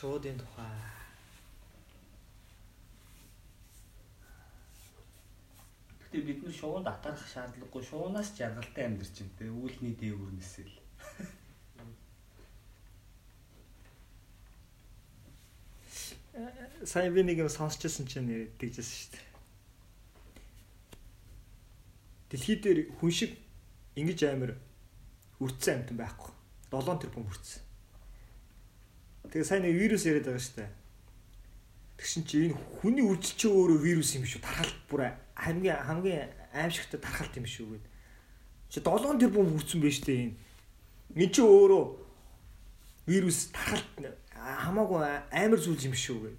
шуудын тухай. Гэтэ бид нар шуунд атарах шаардлагагүй шуунаас жаргалтай амьдарч байна те үүлний дээгүүрнээс л. Сайн би нэг юм сонсчихсан чинь тэгжсэн шүү дээ. Дэлхий дээр хүн шиг ингэж амар үрдсэн амтан байхгүй. 7 тэрбум үрдсэн. Тэгээ сайн нэг вирус яриад байгаа шүү дээ. Тэгшин чи энэ хүний үржилч өөрөө вирус юм шүү. Тархалт бүр хамгийн хамгийн аимшигтай тархалт юм шүү гэд. Чи 7 тэрбум үрдсэн байж тээ энэ. Энд чи өөрөө вирус тархалт хамаагүй амар зүйл юм шүү гэд.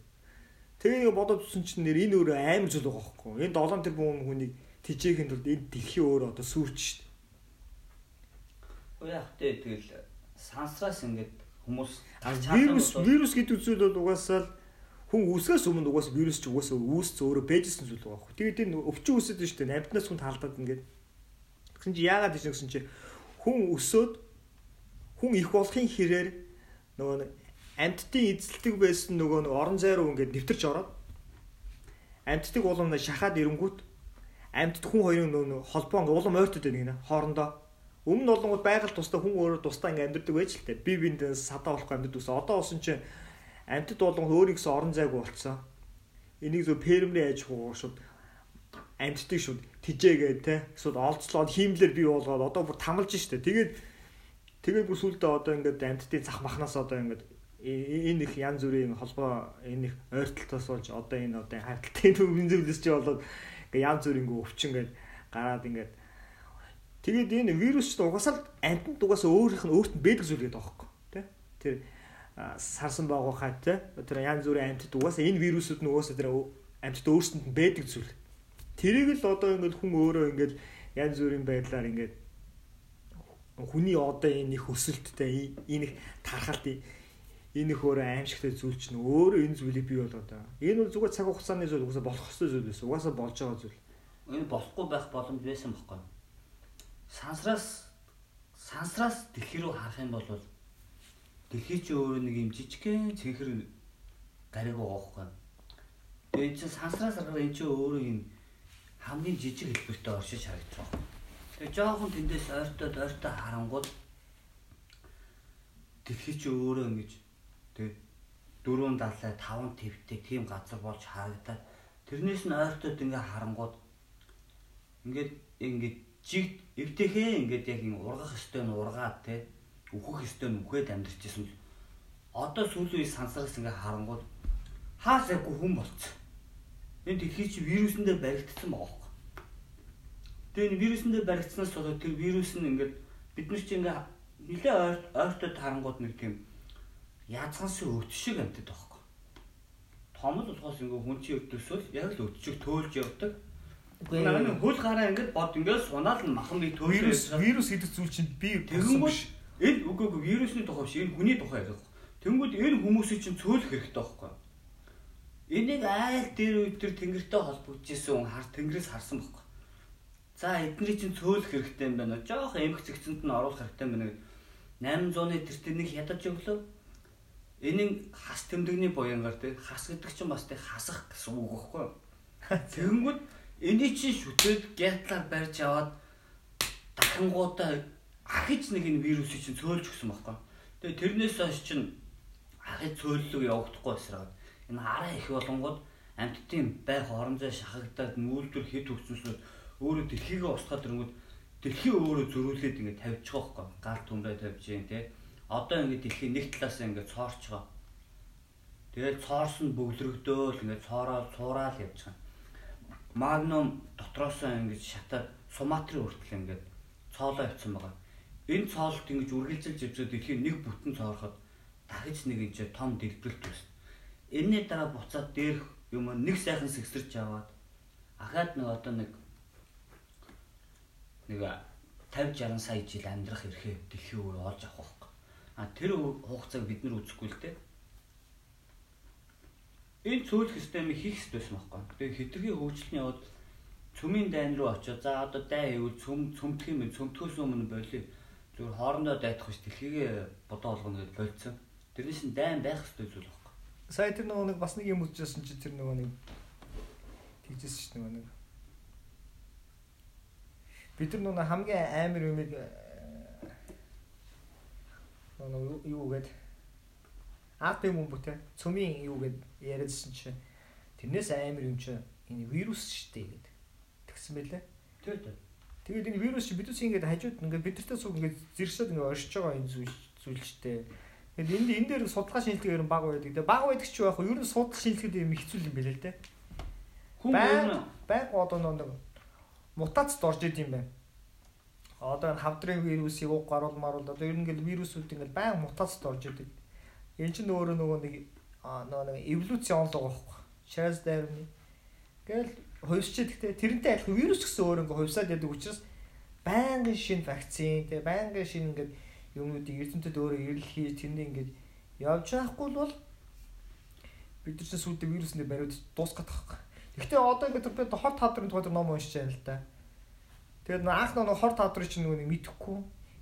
Тэгээ бодоод үзсэн чинь нэр энэ өөрөө амар зүйл байгаа хөөхгүй. Энэ 7 тэрбум хүнийг тижээхийн тулд энэ дэлхий өөрөө одоо сүрч шүү. Уу яах вэ тэгэл сансраас ингээд Хүмүүс вирус вирус гэдэг зүйл бол угаасаа л хүн үсгээс өмнө угаасаа вирус ч угаасаа үүсч өөрөө бэжсэн зүйл байгаа хөө. Тэгээд энэ өвчин үсэд нь шүү дээ. Амьтнаас хүн таалдаад ингээд. Тэгсэн чи яагаад гэж гэсэн чи хүн өсөөд хүн их болохын хэрээр нөгөө амьтдын эзэлдэг байсан нөгөө орон зай руу ингээд нэвтэрч ороод амьтдыг улам шахаад ирэнгүүт амьтд хүн хоёрын нөгөө холбоо ингээд улам ойртод байна гинэ хоорондоо Өмнө нь болонгууд байгаль тусдаа хүн өөрөө тусдаа ингэ амьдардаг байж л тээ. Би биэнд садаа болохгүй амьдардаг гэсэн. Одоо усан чинь амьтад болон өөрийн гэсэн орон зайг болцсон. Энийг зөв пермри аж хуу шууд амьддаг шууд тижээгээ те. Эсвэл олцлоод хиймлэр бий болгоод одоо бүр тамалж штэ. Тэгээд тэгээд бүр сүлдээ одоо ингээд амьдтын цах махнаас одоо ингээд энэ их янз бүрийн холбоо энэ их ойртолтоос болж одоо энэ одоо хайрталтай төвийн зүйлс чи болоод ингээд янз бүрийн өвчин ингээд гараад ингээд Тэгээд энэ вирус ч угаасаа л амьтанд угаасаа өөрийнх нь өөрт нь бэдэг зүйл гэдэг байхгүй тий. Тэр сарсан байгахаа тий. Тэр янз бүрийн амьтад угаасаа энэ вирусууд нь угаасаа тэр амьтад өөрсөнд нь бэдэг зүйл. Тэрийг л одоо ингээд хүн өөрөө ингээд янз бүрийн байдлаар ингээд хүний одоо энэ их өсөлттэй энэ их тархалт энэ их өөрөө аимшигтай зүйл чинь өөрөө энэ зүйлийг бий болоод байгаа. Энэ бол зүгээр цаг хугацааны зүйл угаасаа болох ёстой зүйл байсан. Угаасаа болж байгаа зүйл. Энэ болохгүй байх боломж байсан байхгүй юу? Сансраас сансраас дэлхий рүү харах юм бол дэлхий чи өөрөө нэг юм жижигхэн цэнхэр гариг байхгүй. Тэгээ чи сансраас харахаар энэ чи өөрөө юм хамгийн жижиг хэлбэртэй оршиж харагдаж байгаа. Тэгээ жоохон тэндээс ойртоод ойртоо харангууд дэлхий чи өөрөө ингэж тэгээ 470 5 твтэй тийм газар болж харагдаад тэрнээс нь ойртоод ингээ харангууд ингээд ингээд жигд эвтэхээ ингээд яг ин ургах өстой нь ургаад те үхэх өстой нь үхээд амьдарч ирсэн л одоо сүүлийн үе сансраас ингээд харангууд хаасаагүй хүн болцсон. Энэ дэлхий чи вируснээр баригдсан байгаа хөөе. Тэгээ энэ вируснээр баригдсанаас болоод тэр вирус нь ингээд бид нар чи ингээд нэлээ ойртоод харангууд нэг тийм яцгансан өвч шиг байгаа хөөе. Том л болохоос ингээд хүн чи өвдөсөл яг л өвчөг төөлж явдаг Үгүй ээ. Хөл гараа ингээд бод ингээд сунаал нь махан би төөрөө вирус вирус гэдэг зүйл чинь би тэгэнгүүт энэ үгүй үгүй вирусны тухай биш энэ хүний тухай яриад байна. Тэнгүүд энэ хүмүүсийн чинь цөөлөх хэрэгтэй байхгүй. Энийг айл дээр төр тэнгэртэй холбогдчихсэн хүн хар тэнгэрээс харсан байхгүй. За эдний чинь цөөлөх хэрэгтэй юм байна. Жоох эмх зэгцэнд нь оруулах хэрэгтэй юм байна. 800-ны тэр тэрнийг ядаж өглөө. Энийг хас тэмдэгний буянгаар тий хас гэдэг чинь бас тий хасах гэсэн үг байхгүй. Тэгэнгүүт Эний чинь шүтээд гятлаар барьж аваад дахингуудаа ахиж нэг энэ вирусыг чинь цөөлж өгсөн байхгүй. Тэгээ тэрнээс хойш чинь ахиж цөөллөг явагдахгүй эсрэг. Энэ араа их болонгод амьтдын бай хоорондоо шахагдаад нүүлдвэр хэд төгсөсөд өөрөө дэлхийгээ устгаад ирэнгүүт дэлхий өөрөө зөрүүлээд ингэ тавьж байгаа байхгүй. Гал түмрээ тавьж जैन тий. Одоо ингэ дэлхий нэг талаас ингэ цоорч байгаа. Тэгээд цоорс нь бөглөрөгдөөл ингэ цоороо цуураал явж байгаа магнум дотроосоо ингэж шатаад суматрын хүртэл ингэж цоолоо явцсан байгаа. Энэ цоолт ингэж үргэлжилж явжгаад дэлхийн нэг бүтэн цоороход дахиж нэг энэ том дэлбэрэлт үүс. Энийний дараа буцаад дээрх юм нэг сайхан сэгсэрч аваад ахаад нэг одоо нэг нэг 50 60 сая жил амьдрах эрхээ дэлхийн өөр олж авах байхгүй. А тэр хугацааг бид нар үзэхгүй л дээ энэ цөөлөх системийг хийх хэрэгтэй байсан байхгүй. Тэгээ хитрхи хөгжил нь яваад цөмийн дайн руу очиод за одоо дай ивэл цөм цөмдөх юм цөмдөхөөс өмнө болио зүгээр хоорондоо дайтах биш дэлхийгээ бодоо олгоно гэж болцсон. Тэрнээс нь дайн байх хэрэгтэй зүйл байхгүй. сая тэр нөгөө нэг бас нэг юм үзчихсэн чи тэр нөгөө нэг тэгжсэн ш нөгөө нэг бид нар нөгөө хамгийн амар юмыг нөгөө юу гэдэг арт юм бүтэй цөмийн юу гэд яриадсэн чи тэрнээс амар юм чи энэ вирус штэ гэдэг тэгсэн байлээ. Тэр тэр. Тэгээд энэ вирус чи бидээс ингээд хажууд ингээд бидэртээ суг ингээд зэршээд ингээд оршиж байгаа энэ зүйл штэ. Тэгээд энд энэ дээр судалгаа шинжилгээ ер нь баг байдаг. Тэгээд баг байдаг ч яг юу ер нь судал шинжилгээд юм хэцүү юм байлээ л дээ. Хүн баг одоо нэг мутацд орж идэм байна. Одоо энэ хавдрын вирусыг уг гаруул маруул одоо ер нь ингээд вирусүүд ингээд баян мутацд орж идэг. Энэ чинь өөрөө нөгөө нэг нөгөө нэг эволюцийн онлог байхгүй. Charles Darwin. Гэл хувьсчээ гэхдээ тэрнтэй адилхан вирус гэсэн өөр ингээ хувьсаад яадаг учраас байнгын шинэ вакцин тэгээ байнгын шинэ ингээд юмнуудыг эрдэмтэд өөрөө ирэл хийж тэрний ингээд явж байхгүй бол бид нар чинь сүйдээ вирусны бариуд дуусгаад байгаа юм. Гэхдээ одоо ингээд бид хот тадрын тухайд ном уншиж байна л да. Тэгээд анх нэг хот тадрын чинь нөгөө мэдэхгүй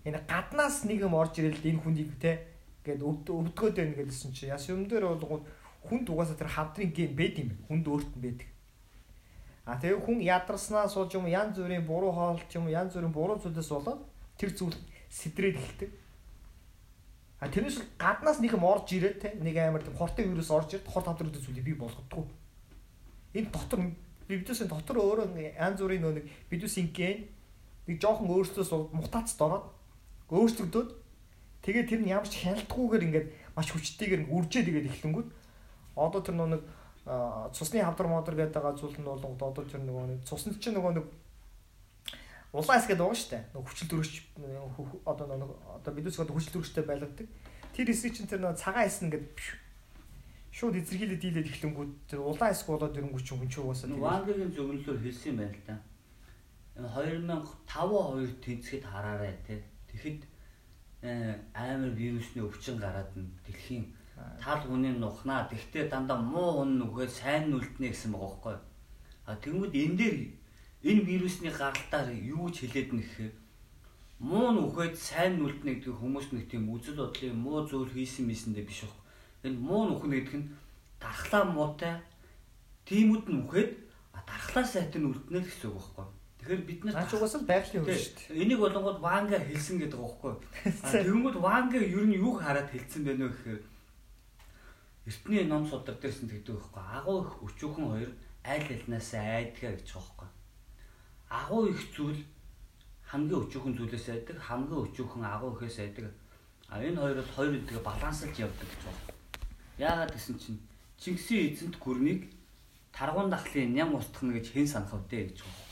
энэ гаднаас нэг юм орж ирэл энэ хүнийг те гээд өвдгөөд байна гэдсэн чи яс юм дээр болгоод хүн дугаасаа тэр хавдрын гейм байд юм хүнд өөрт нь байдаг. А тэгээ хүн ядарснаас болж юм янз бүрийн буруу хоолч юм янз бүрийн буруу зүйлээс болоод тэр зүйл сэтрээд эхэлдэг. А тэрнээс гаднаас нэг юм орж ирээд те нэг амар тийм хортой вирус орж ирээд хор хавдрын зүйлийг бий болгодгоо. Энэ дотор бидээс дотор өөрөө янз бүрийн нөө нэг бидүүсийн ген нэг жоохон өөрсдөөс мутацд ороод өөрчлөгдөөд Тэгээд тэр нь ямар ч хяналтгүйгээр ингээд маш хүчтэйгээр үржээд игээд эхлэнгүүт одоо тэр нэг цусны хавдар модер гэдэг байгаа зүйл нь бол одоо тэр нөгөө нэг цуснд чинь нөгөө нэг улаан эсгээд байгаа шүү дээ. Нөгөө хүчил төрөж одоо нөгөө одоо бидээс одоо хүчил төрөжтэй байлгадаг. Тэр эсийг чинь тэр нөгөө цагаан эс нь ингээд шууд эзэрхийлээд дийлээд эхлэнгүүт тэр улаан эсг болоод ирэнгүүт чинь хүн чинь угаасаа тэр Вангагийн зөвлөлөөр хэлсэн юм байна л да. Энэ 2005 2 тэнцэхэд хараарай те. Тэгэхэд амар вирусны өвчин гараад нь дэлхийн тал хүний нухнаа тэгтээ дандаа муу хүн нүгээ сайн нүлднэ гэсэн байгаа байхгүй. А тэгмүүд энэ дээр энэ вирусны гаралтаар юу ч хэлээд нэхээ муу нүхэд сайн нүлднэ гэдэг хүмүүс нэг тийм үзэл бодлын муу зүйл хийсэн мэсэндээ биш байхгүй. Энэ муу нүхэн гэдэг нь дархлаа муутай тиймүүд нүхэд дархлаа сайтай нүлднэ гэсэн үг байхгүй. Тэгэхээр бид нар наач угаасаа байгалийн үр шүү дээ. Энийг болонгод Ванга хэлсэн гэдэг байгаа байхгүй. Тэгэнгүүт Ванга ер нь юг хараад хэлсэн бэ нөө гэхээр эртний ном судаг дээрсэн тэгдэг байхгүй. Агуу их өчүүхэн хоёр аль алнаас айдгаа гэж байгаа байхгүй. Агуу их зүйл хамгийн өчүүхэн зүйлээс айдаг, хамгийн өчүүхэн агуу ихээс айдаг. А энэ хоёр бол хоёр үдгээ балансалж явдаг гэж байна. Яагаад гэсэн чинь Чингисийн эзэнт гүрнийг таргуун дахлын ням устгах гэж хэн санах вэ гэж байна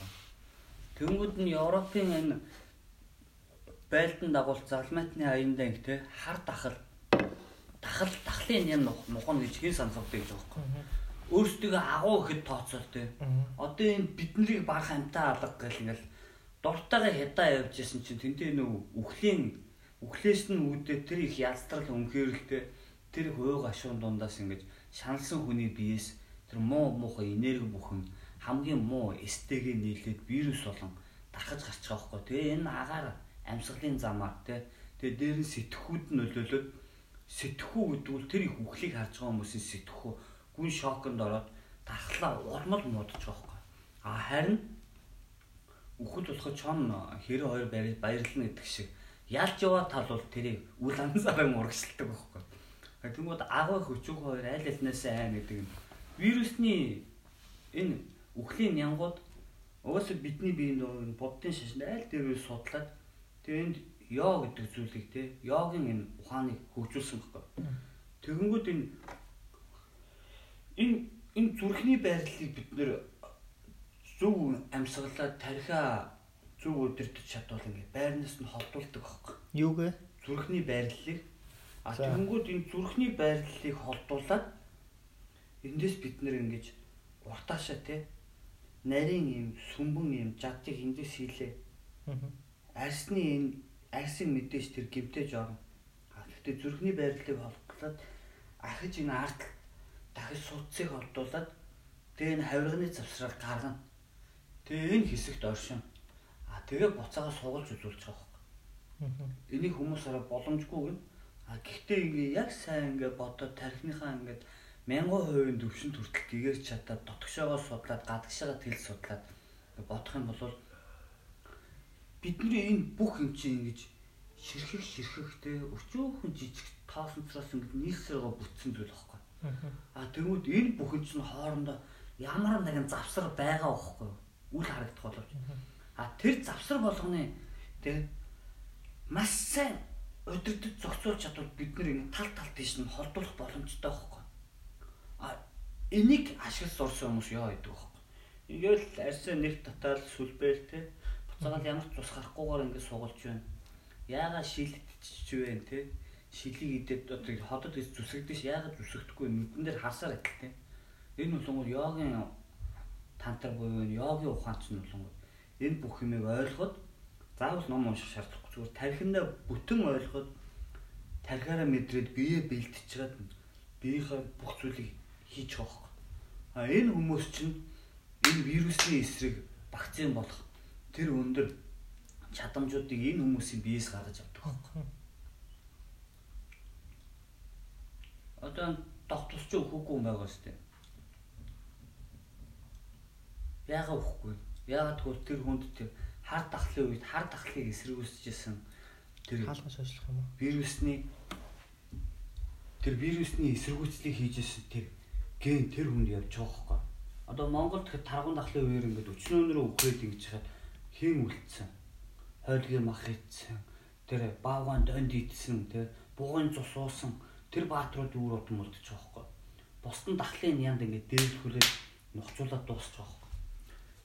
Тэнгүүд нь Европын энэ байлдан дагуул залмаатны аяндаа те хар дахал дахал дахлын юм мухан гэж хэн санахдаг гэж байгаа юм. Өөрсдөө агуу ихэд тооцоол те. Одоо энэ биднийг баг хамтаа алга гэл ингээл дуртайгаа хядаа явж исэн чинь тэнтэй нөө үхлийн үхлээс нь үүдээ тэр их ялстрал өнхөөрөлтэй тэр хуу гашуун дундаас ингэж шаналсан хүний биеэс тэр муу муухай энерги бүхэн хамгийн муу эстэгээ нийлээд вирус болон дарахж гарч байгаа байхгүй. Тэгээ энэ агаар амьсгалын замаар тий. Тэгээ дээр нь сэтгхүүд нь нөлөөлөд сэтгхүү гэдэг бол тэр их үхлийг харж байгаа хүмүүсийн сэтгхүү гүн шоконд ороод дархлаа урмал муудаж байгаа байхгүй. А харин үхэл болоход чон хэрэг хоёр баярлна гэдэг шиг ялж яваа тал бол тэрийг үл анзаараа мурагшилдаг байхгүй. Тэгмүүд агуу хөчүүг хоёр аль альнасаа айн гэдэг нь вирусны энэ үхлийн нянгууд угаасаа бидний биеинд боддын шашнд аль дээрээ судлаад тэгээ энд йог гэдэг зүйлийг те йогийн энэ ухааныг хөгжүүлсэн байхгүй. Тэгэнгүүт энэ энэ энэ зүрхний байрлалыг бид нэр зөв амьсгалаад тархиа зөв өдөртөж чадвал ингээд байрнаас нь холдуулдаг байхгүй. Юу гэ? Зүрхний байрлалыг а тэгэнгүүт энэ зүрхний байрлалыг холдуулаад эндээс бид нэр ингэж уртаашаа те нарийн юм сүмбэн юм жадчих эндээс хийлээ. Арсны энэ арсын мэдээж тэр гимтэж орно. Гэхдээ зүрхний байрлалыг холглоод ахиж энэ арт дахиж судцыг холдуулаад тэгээ энэ хавирганы завсрал гаргана. Тэгээ энэ хэсэгт оршин. А тэгээ буцаага сугалж үзүүлж байгаа юм. Энийг хүмүүс арай боломжгүй гэн. А гэхдээ ингээ яг сайн ингээ бодоод тархиныхаа ингээ 1000% төвшин хүртэл гэгэрч чадаад дотгошоогоо судлаад гадагшаагаа тэл судлаад бодох юм бол бидний энэ бүх юм чинь ингэж ширхэх ширхэхтэй өчөөхөн жижиг тоосонцроос ингэ нийсрээгаа бүтсэн зүйл байхгүй. А тэгмүүд энэ бүхэн чинь хоорондоо ямар нэгэн завсар байгаа байхгүй. Үл харагдах боловч. А тэр завсар болгоны тэг маш сайн өдөртөд зохицуулж чадвал бид ингэ тал тал тийш нь холдуулах боломжтой байхгүй. Энийг ашиглаж сурсан хүмүүс яа гэдэг байхгүй. Ингээл арьсан нэг татаал сүлбээр те буцаагаад ямар ч тус харахгүйгээр ингэ суулж байна. Яагаад шилдчихэж вэ те? Шилийг идээд одоо ходод гэж зүсгдэж яагаад зүсгдэхгүй нүдэн дээр харсаар адил те. Энэ болонгууд йогийн тантар буюу йогийн ухаан ч нь болонгууд энэ бүх юмыг ойлгоход заавал ном унших шаардлагагүй зүгээр тархиндаа бүтэн ойлгоход тархиараа мэдрээд биеэ бэлтчихээд биеийнхээ бүх зүйлийг хийж байгаа хэрэг. А энэ хүмүүс чинь энэ вирусны эсрэг вакцин болох тэр өндөр чадамжуудыг энэ хүмүүсийн биеэс гаргаж авдаг хэрэг. Одоо ч өгөхгүй юм байгаа шүү дээ. Яагаад өгөхгүй? Яагаад гэвэл тэр хүнд тэр хар дахлын үед хар дахлыг эсэргүүцэжсэн тэр хаалгаж ажиллах юм уу? Вирусны тэр вирусны эсэргүүцлийг хийжсэн тэр ген тэр хүнд явж байгаа хөөхгүй. Одоо Монголд тэгэхээр тарган дахлын үеэр ингээд өчнөөнөрөө үхээд ингэж хаад хийн үлдсэн. Хойлгийн мах хийцсэн. Тэр баавгаан донд идсэн тэр бугын цус уусан тэр баатрууд үүр удам үлдчих жоохгүй. Бусдын дахлын янд ингээд дээрлхүүлээд нухцуулаад дуусчих жоохгүй.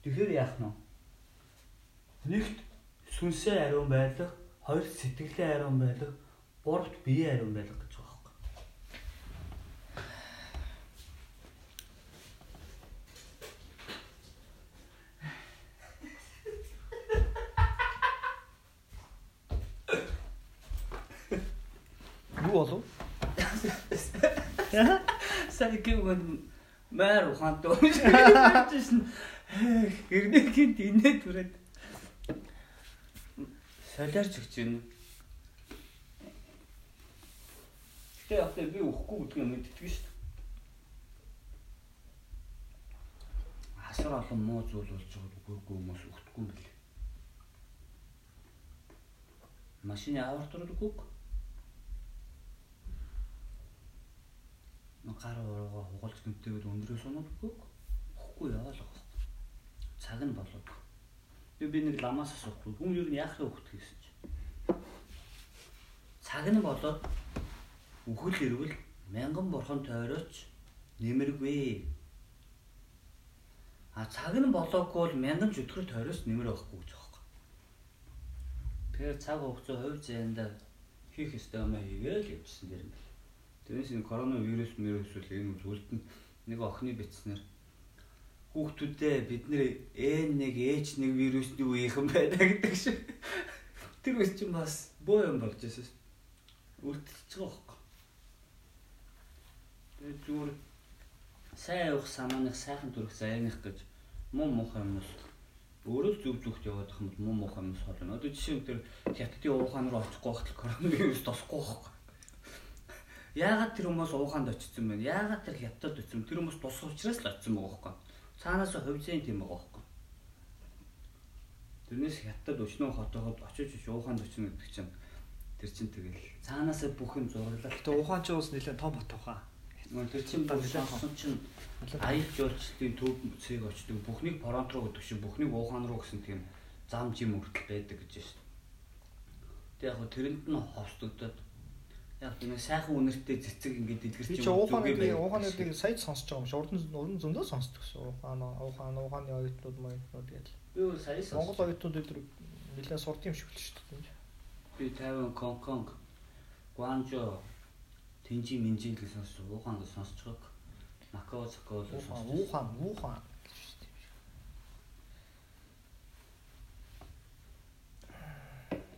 Тэгэхээр яах нь вэ? Нэгт сүнсээ ариун байлгах, хоёр сэтгэлээ ариун байлгах, гуравт биеэ ариун байлгах гэж байгаа хэрэг. Юу болов? Гэвэл маар ухаантай уншижсэн. Гэрнэгийн инээ түрээд солиорч өгч байна. Гэтэ яг би өгөхгүй гэдгийг мэддэг шүү дээ. Асар олон муу зүйл болж байгааг үгүйгүй хүмүүс өгөхгүй юм бэл. Машины аварт руу үгүй. Гар урууга хугалж гэмтээд өндрөө сунаад үгүй. Өгөхгүй яалах. Цаг нь болоод. Би би нэг ламаас асуухгүй. Хүн юу яах вэ өгөх гэсэн чи. Цаг нь болоод үхэл ирвэл мянган бурхан тойрооч нэмэргүй. А цаг нь болоогүй бол мянган зүтгэр тойроос нэмэр байхгүй гэж байгаа. Тэгэхээр цаг хугацаа хувь заяанда хийх ёстой юм хийгээл явчихсан дэр юм байна. Тэрнээс энэ коронавирус вирус үл энэ үлдэн нэг охины битснэр хүүхдүүдээ бид нэр N1 H1 вирусны үеийнхэн байна гэдэг шиг. Тэр үс чинь бас боо юм болж байсан. Үлдчихэж байгаа байхгүй. Тэгээд зүгээр сайн явах самааных сайхан төрөх заяаных гэж муу муухай юмс өөрөө зүг зүгт яваад юм муу муухай юмс холно. Одоо жишээ нь тэр хятадын уухаан руу очихгүй байхад коронавирус тосхгүй байхгүй. Яагаад тэр хүмүүс ууханд очсон бэ? Яагаад тэр хятад очсон? Тэр хүмүүс тус учраас л очсон байгаа байхгүй цаанаас хувьцын тийм байгаа байхгүй. Тэрнээс хятад өчнөө хотооход очиж ууханд очно гэдэг чинь тэр чинь тэгэл цаанаас бүх юм зурлал. Гэтэ ухаан ч уус нэлээд том хот ухаан. Тэр чинь болсон чинь аял жуулчлалын төв цэг очдөг бүхнийг фронт руу гэдэг чинь бүхнийг уухаан руу гэсэн тийм зам жим үртэл байдаг гэж байна шүү дээ. Тэг яг тэрэнд нь ховсдогдоод яг нэг сайхан үнэртэй цэцэг ингээд дэлгэрч юм. Би ч уухааны уухаануудыг сая сонсож байгаа юм шиг уран уран зөндөө сонсдог гэсэн. Уухаан уухаан уухааны оюутнууд маягнууд ял. Би сая сонс. Монгол оюутнууд өдөр нэлээд сурд юм шиг л шүү дээ. Би Тайван, Гонконг, Гуанчжоу, Тэнжи, Минжин гэж сонсож уухаан гэж сонсож байгааг. Макао, Цакао сонсож. Уухаан, уухаан.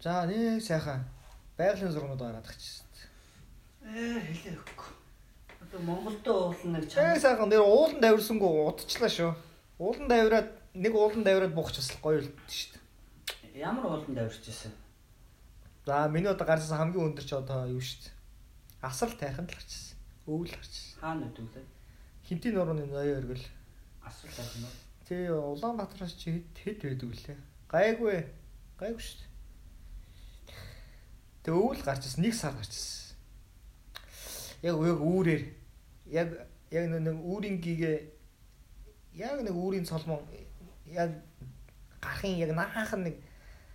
За нэг сайхан байгалийн зургууд гараад ирчихсэн. Ээ хэлээ өгөхгүй. Одоо Монголд уулын нэг чанар. Ээ сайхан нэр уулан давирсангүй удчлаа шүү. Уулан давираад нэг уулан давираад бухч бас гоё л шүү дээ. Ямар уулан давирч ирсэн? За миний одоо гарсан хамгийн өндөр ч одоо юу шүү дээ. Асрал тайханд л гарчсан. Өвөл гарч. Хаана өдвөлээ? Хинтийн нурууны ноёо өргөл. Асуулт байна уу? Тэ Улаанбаатараас чи хэд хэд байдаг вүлээ? Гайгүй. Гайгүй шүү дээ. Тэ өвөл гарч ирсэн нэг сар гарч ирсэн. Яг яг үүрээр яг яг нэг үүрийн гигээ яг нэг үүрийн цолмон яг гарахын яг нахахан нэг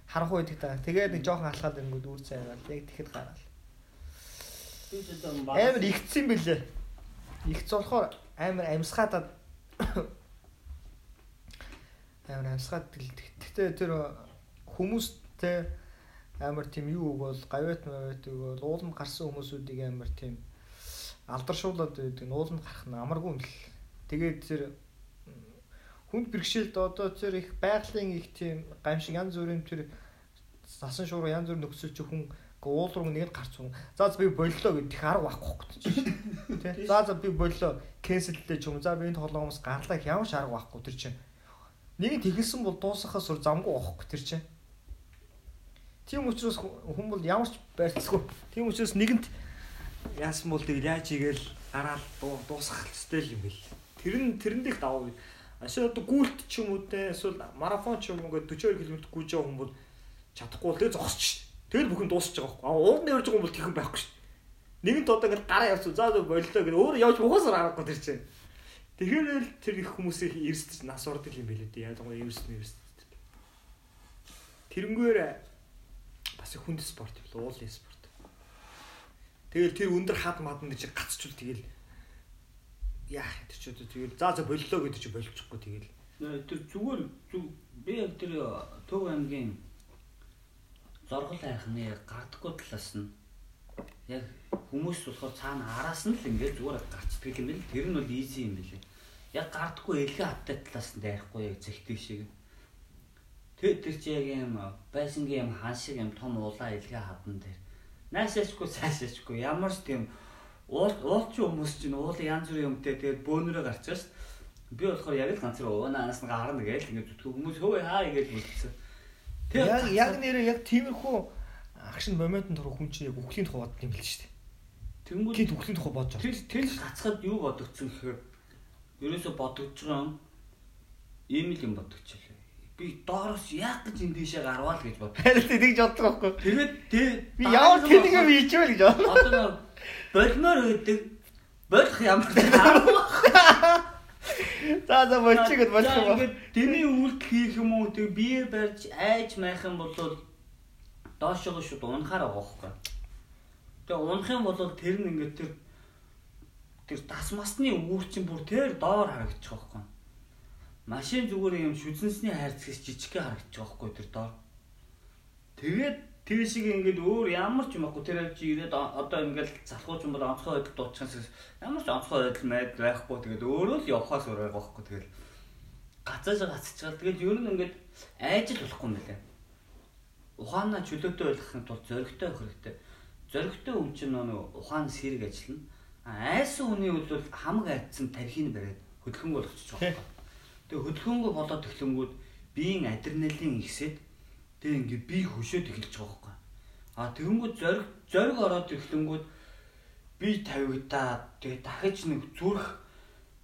харанхуй байдаг та. Тэгээд нэг жоохон алхаад ирэнгүүт үүр цайгаал яг тэгэхэд гараал. Амар игдсэн бэлээ. Игц болохоор амар амьсгаадаад амар амьсгаад гэхдээ тэр хүмүүстэй амар тийм юу өгвөл гавьяат мавьяат өгвөл ууланд гарсан хүмүүсүүдийг амар тийм алдаршуулад байдаг. Ууланд гарах нь амаргүй юм л. Тэгээд тэр хүнд бэрхшээлд одоо тэр их байгалийн их тийм гамшиг янз бүрийн тэр насан шуурга янз бүр нөхцөл чи хүн уул руу нэгэд гарч байгаа. За би боллоо гэдэг арга байхгүй байхгүй тий. За за би боллоо кэнселлээ ч юм. За би энэ тоглоомоос гарлаа ямар ч арга байхгүй тэр чинь. Нэг тэгэлсэн бол дуусахаас өөр замгүй байхгүй тэр чинь. Тийм учраас хүн бол ямар ч байрцгүй. Тийм учраас нэгэнт яасан бол тэгэл яаж игээл гараал дуусгах хэвээр юм бэл. Тэр нь тэрэн дэх даваа. Ашаа одоо гүйлт ч юм уу те эсвэл марафон ч юм уу ингээд 42 км гүйж байгаа хүн бол чадахгүй бол тэгээ зогсчих Тэгэл бүхэн дуусч байгаа байхгүй. А уулын явж байгаа юм бол тэхэн байхгүй шүү. Нэгэнт одоо ингээд гараа явц заа зөө боллоо гэдэг өөр явж ухаасаар аргагүй тэр чинь. Тэгэхээр л тэр их хүмүүсийн эрсдэж нас ордог юм билээ дээ. Гоо эрсдэн эрсдэж. Тэрнгээр бас хүнд спорт юм л уулын спорт. Тэгэл тэр өндөр хад маданд чи гацчул тэгэл яах тэр чи одоо тэгэл заа заа боллоо гэдэг чи болчихгүй тэгэл. Тэр зүгээр би яг тэр Төв аймгийн зоргол айхны гардаггүй талаас нь яг хүмүүс болохоор цаана араас нь л ингээд зүгээр гарцдаг юм бэл тэр нь бол easy юм бэлээ. Яг гардаггүй элгэ хавтай талаас нь дайрахгүй яг зэгтэг шиг. Тэр тэр чи яг юм байсангийн юм хан шиг юм том улаан элгэ хавдан дээр. Наашаачгүй цаашаачгүй ямар ч тийм уул уулч хүмүүс чинь уул янз бүрийн юмтай тэгээд бөөнөрөө гарчаас би болохоор яг л ганцаар уунаас нь гарна гээл ингээд зүтгэх хүмүүс хөөе хаа гэж үлдсэн. Яг яг нэрээ яг тиймэрхүү акшн моментын дөрөв хүн чинь яг үхлийн тухай бодд юм л шүү. Тэнгүүд тийм үхлийн тухай бодож байгаа. Тэр тэр гацхад юу бодогдсон гэхээр ерөөсө бодогдож байгаа юм ийм л юм бодогчлээ би доороос яах гэж энэ дэшээ гарвал гэж бод. Харин тэгж боддог байхгүй. Тэгээд би ямар тэнэг юм хийчихвэл гэж бодлоо. Одоо болмоор өгдөг болох ямар За за болчиход болох юм байна. Тэний үйлдэл хийх юм уу? Тэг бие барьж айж майх юм бол доошоо шууд унахаар байгаа хөөхгүй. Тэг унах юм бол тэр нь ингээд тэр тэр тасмасны үүрчин бүр тэр доор харагдчих واخхой машин зүгээр юм шүзэнсний хайрцагс жижигхэн харагдаж байгаа хгүй тэр доор. Тэгээд тийшээ ингээд өөр ямар ч юм баггүй тэр авчи ирээд одоо ингээд залхууч юм бол онцгой байдал дуучсан ямар ч онцгой байдал мэд байхгүй тэгээд өөрөө л явхаас өөр байгаа хгүй тэгээд гацааж гацчихвал тэгээд ер нь ингээд айжил болохгүй юм байна. Ухаанаа чөлөөтэй байлгахын тулд зөрөгтэй хэрэгтэй. Зөрөгтэй хүн чинь нөгөө ухаан сэрэг ажиллана. Айсан хүний үл бол хамаг айдсан тархинь бариад хөдөлгөнгөө болгочих жоохоо. Тэгээд хөдөлгөөнгөө болоод төглөнгүүд биеийн адреналин ихсээд тэг ингээд би хөшөөд эхэлж байгаа байхгүй. А тэгэнгүүт зориг зориг ороод ирэхлэнгүүд би тавигдаа тэгээ дахиж нэг зүрх